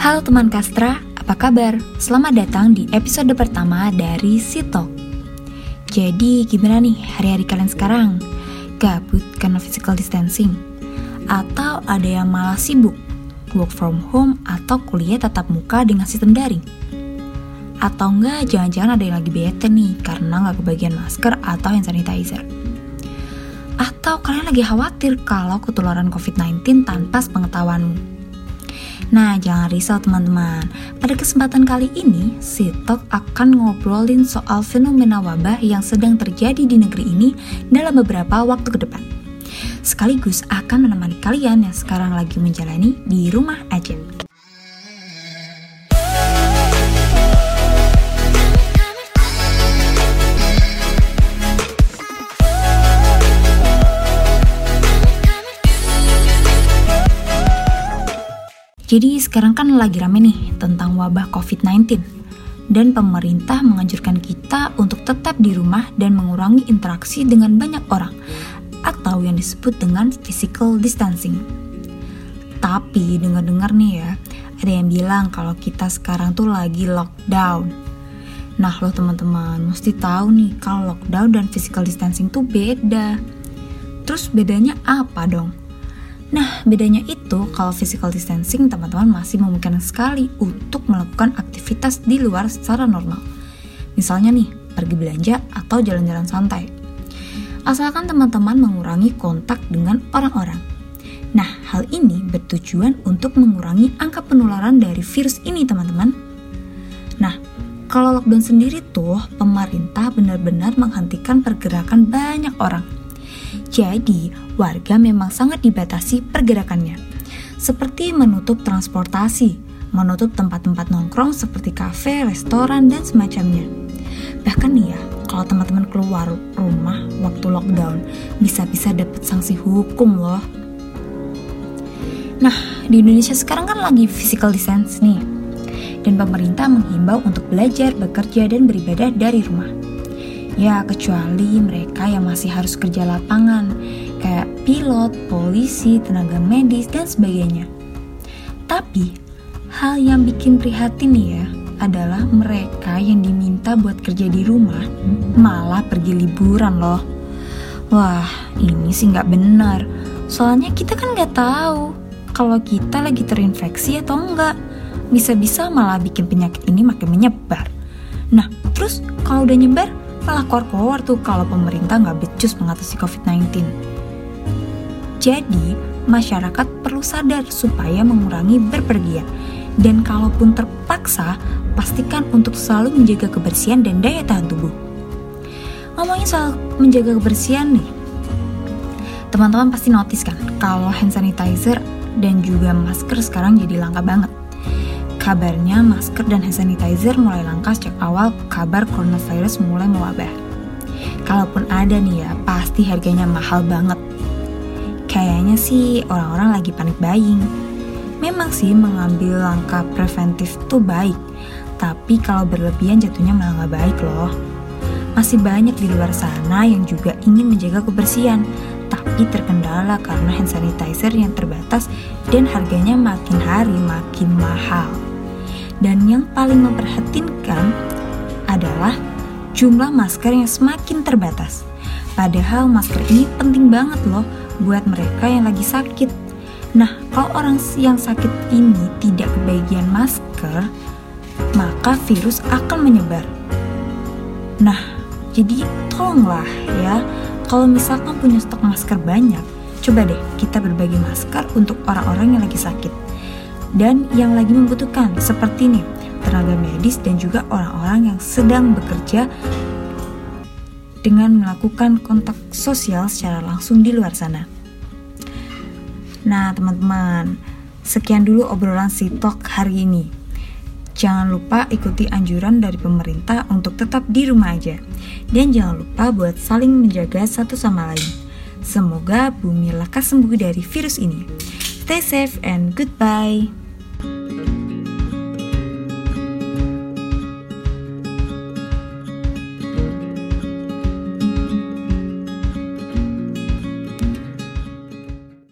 Halo teman Kastra, apa kabar? Selamat datang di episode pertama dari Sitok. Jadi gimana nih hari-hari kalian sekarang? Gabut karena physical distancing? Atau ada yang malah sibuk? Work from home atau kuliah tatap muka dengan sistem daring? Atau enggak jangan-jangan ada yang lagi bete nih karena nggak kebagian masker atau hand sanitizer? Atau kalian lagi khawatir kalau ketularan COVID-19 tanpa pengetahuanmu? Nah, jangan risau teman-teman. Pada kesempatan kali ini, Sitok akan ngobrolin soal fenomena wabah yang sedang terjadi di negeri ini dalam beberapa waktu ke depan. Sekaligus akan menemani kalian yang sekarang lagi menjalani di rumah aja. Jadi sekarang kan lagi rame nih tentang wabah COVID-19 dan pemerintah menganjurkan kita untuk tetap di rumah dan mengurangi interaksi dengan banyak orang atau yang disebut dengan physical distancing. Tapi dengar-dengar nih ya, ada yang bilang kalau kita sekarang tuh lagi lockdown. Nah lo teman-teman, mesti tahu nih kalau lockdown dan physical distancing tuh beda. Terus bedanya apa dong? Nah, bedanya itu kalau physical distancing teman-teman masih memungkinkan sekali untuk melakukan aktivitas di luar secara normal. Misalnya nih, pergi belanja atau jalan-jalan santai. Asalkan teman-teman mengurangi kontak dengan orang-orang. Nah, hal ini bertujuan untuk mengurangi angka penularan dari virus ini, teman-teman. Nah, kalau lockdown sendiri tuh, pemerintah benar-benar menghentikan pergerakan banyak orang jadi, warga memang sangat dibatasi pergerakannya. Seperti menutup transportasi, menutup tempat-tempat nongkrong seperti kafe, restoran, dan semacamnya. Bahkan nih ya, kalau teman-teman keluar rumah waktu lockdown, bisa-bisa dapat sanksi hukum loh. Nah, di Indonesia sekarang kan lagi physical distance nih. Dan pemerintah menghimbau untuk belajar, bekerja, dan beribadah dari rumah. Ya, kecuali mereka yang masih harus kerja lapangan, kayak pilot, polisi, tenaga medis, dan sebagainya. Tapi, hal yang bikin prihatin ya, adalah mereka yang diminta buat kerja di rumah malah pergi liburan loh. Wah, ini sih nggak benar. Soalnya kita kan nggak tahu kalau kita lagi terinfeksi atau enggak. Bisa-bisa malah bikin penyakit ini makin menyebar. Nah, terus kalau udah nyebar, malah keluar-keluar tuh kalau pemerintah nggak becus mengatasi COVID-19. Jadi, masyarakat perlu sadar supaya mengurangi berpergian. Dan kalaupun terpaksa, pastikan untuk selalu menjaga kebersihan dan daya tahan tubuh. Ngomongin soal menjaga kebersihan nih, teman-teman pasti notice kan kalau hand sanitizer dan juga masker sekarang jadi langka banget. Kabarnya masker dan hand sanitizer mulai langka sejak awal kabar coronavirus mulai mewabah. Kalaupun ada nih ya, pasti harganya mahal banget. Kayaknya sih orang-orang lagi panik buying. Memang sih mengambil langkah preventif tuh baik, tapi kalau berlebihan jatuhnya malah gak baik loh. Masih banyak di luar sana yang juga ingin menjaga kebersihan, tapi terkendala karena hand sanitizer yang terbatas dan harganya makin hari makin mahal. Dan yang paling memperhatinkan adalah jumlah masker yang semakin terbatas. Padahal masker ini penting banget loh buat mereka yang lagi sakit. Nah, kalau orang yang sakit ini tidak kebagian masker, maka virus akan menyebar. Nah, jadi tolonglah ya, kalau misalkan punya stok masker banyak, coba deh kita berbagi masker untuk orang-orang yang lagi sakit dan yang lagi membutuhkan seperti nih tenaga medis dan juga orang-orang yang sedang bekerja dengan melakukan kontak sosial secara langsung di luar sana. Nah, teman-teman, sekian dulu obrolan Sitok hari ini. Jangan lupa ikuti anjuran dari pemerintah untuk tetap di rumah aja. Dan jangan lupa buat saling menjaga satu sama lain. Semoga bumi lekas sembuh dari virus ini. Stay safe and goodbye.